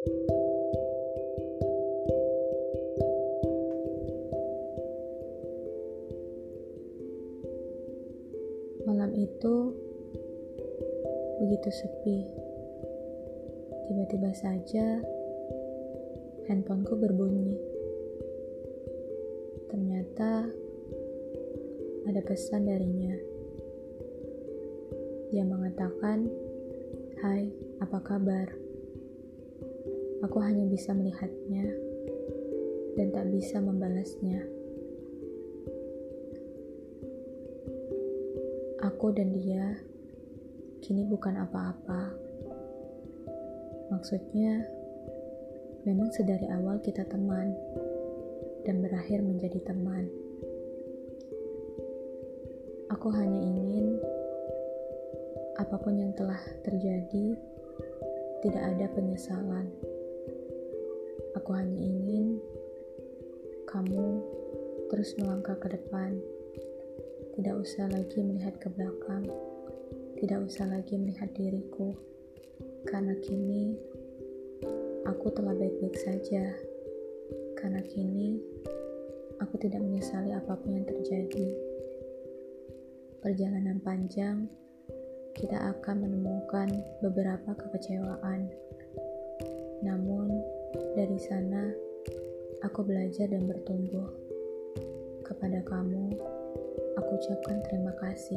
Malam itu begitu sepi. Tiba-tiba saja handphoneku berbunyi. Ternyata ada pesan darinya. Dia mengatakan, "Hai, apa kabar?" Aku hanya bisa melihatnya dan tak bisa membalasnya. Aku dan dia kini bukan apa-apa. Maksudnya, memang sedari awal kita teman dan berakhir menjadi teman. Aku hanya ingin apa pun yang telah terjadi tidak ada penyesalan. Aku hanya ingin kamu terus melangkah ke depan. Tidak usah lagi melihat ke belakang. Tidak usah lagi melihat diriku. Karena kini aku telah baik-baik saja. Karena kini aku tidak menyesali apa pun yang terjadi. Perjalanan panjang, kita akan menemukan beberapa kekecewaan. Namun, dari sana aku belajar dan bertumbuh. Kepada kamu, Aku ucapkan terima kasih.